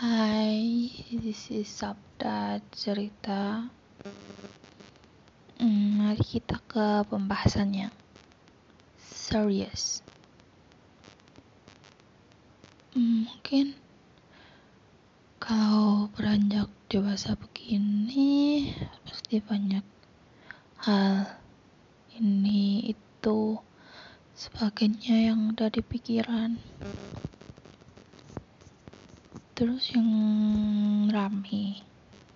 Hai, this is Sabda Cerita. Hmm, mari kita ke pembahasannya. Serius. Hmm, mungkin kalau beranjak dewasa begini pasti banyak hal ini itu sebagainya yang ada di pikiran terus yang rame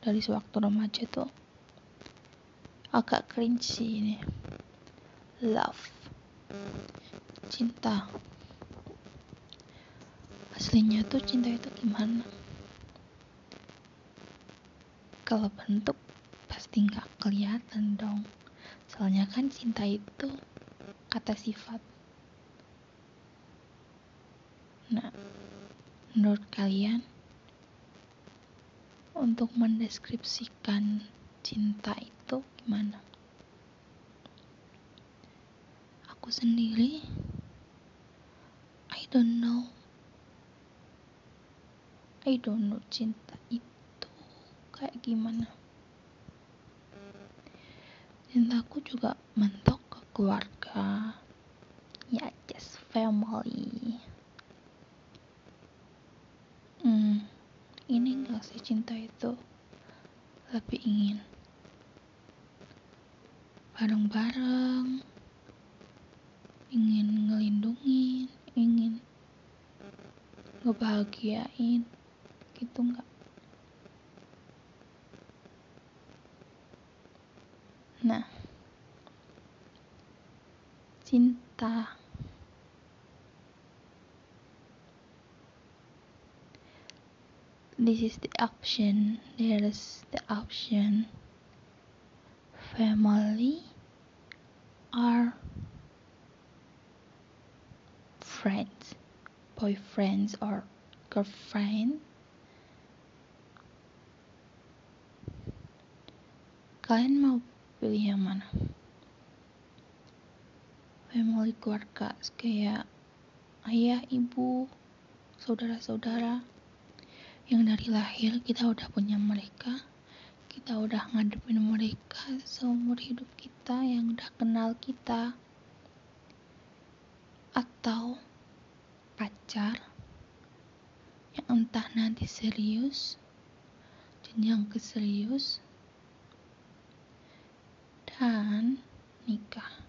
dari sewaktu remaja tuh agak cringe sih ini. Love. Cinta. Aslinya tuh cinta itu gimana? Kalau bentuk pasti nggak kelihatan dong. Soalnya kan cinta itu kata sifat. Nah menurut kalian untuk mendeskripsikan cinta itu gimana? Aku sendiri, I don't know. I don't know cinta itu kayak gimana. Cintaku juga mentok ke keluarga. Ya, just family. Hmm, ini enggak sih cinta itu lebih ingin bareng-bareng ingin ngelindungin ingin ngebahagiain gitu enggak nah cinta this is the option. There is the option. Family or friends. Boyfriends or girlfriend. Kalian mau pilih yang mana family keluarga kayak ayah ibu saudara-saudara yang dari lahir kita udah punya mereka kita udah ngadepin mereka seumur hidup kita yang udah kenal kita. Atau pacar yang entah nanti serius jenjang ke serius dan nikah.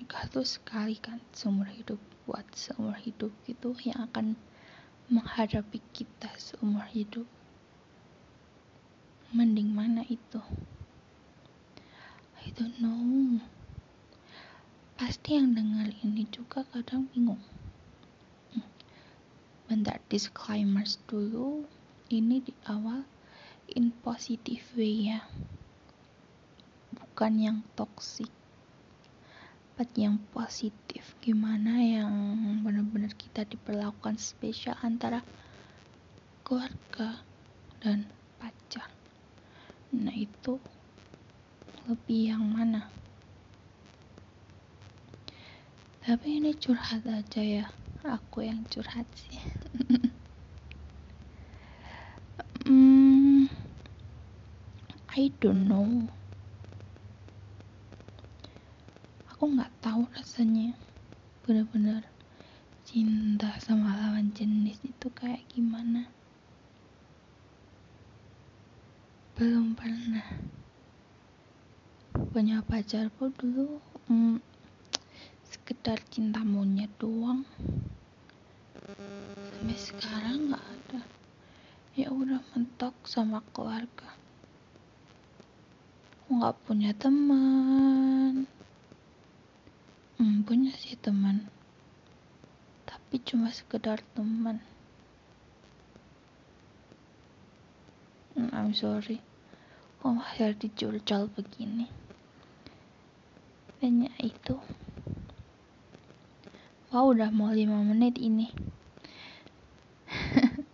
Nikah tuh sekali kan seumur hidup buat seumur hidup gitu yang akan menghadapi kita seumur hidup. Mending mana itu? I don't know. Pasti yang dengar ini juga kadang bingung. Bentar disclaimers dulu. Ini di awal in positive way ya. Bukan yang toxic dapat yang positif? Gimana yang benar-benar kita diperlakukan spesial antara keluarga dan pacar? Nah itu lebih yang mana? Tapi ini curhat aja ya. Aku yang curhat sih. Hmm, I don't know aku nggak tahu rasanya. Bener-bener cinta sama lawan jenis itu kayak gimana? Belum pernah. Punya pacar pun dulu hmm, sekedar cinta monyet doang. Sampai sekarang nggak ada. Ya udah mentok sama keluarga. Nggak punya teman hmm, punya sih teman. Tapi cuma sekedar teman. Hmm, I'm sorry. Kok masih dicurcal begini? Dan ya itu. Wow udah mau 5 menit ini.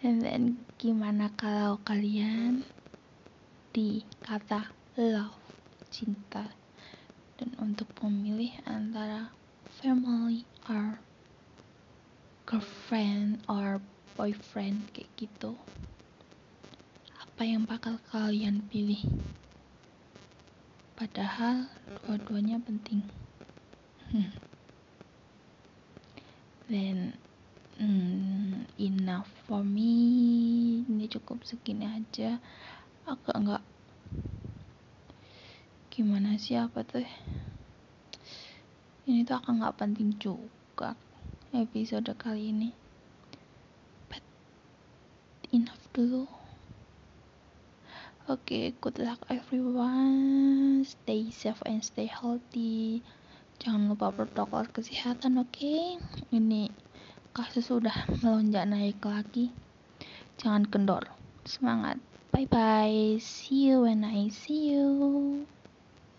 And then gimana kalau kalian di kata love cinta dan untuk memilih antara family or girlfriend or boyfriend kayak gitu. Apa yang bakal kalian pilih? Padahal dua-duanya penting. Then hmm, enough for me. Ini cukup segini aja. Agak enggak gimana sih apa tuh? Ini tuh akan nggak penting juga episode kali ini. But enough dulu. Oke okay, good luck everyone. Stay safe and stay healthy. Jangan lupa protokol kesehatan oke? Okay? ini kasus sudah melonjak naik lagi. Jangan kendor. Semangat. Bye bye see you when I see you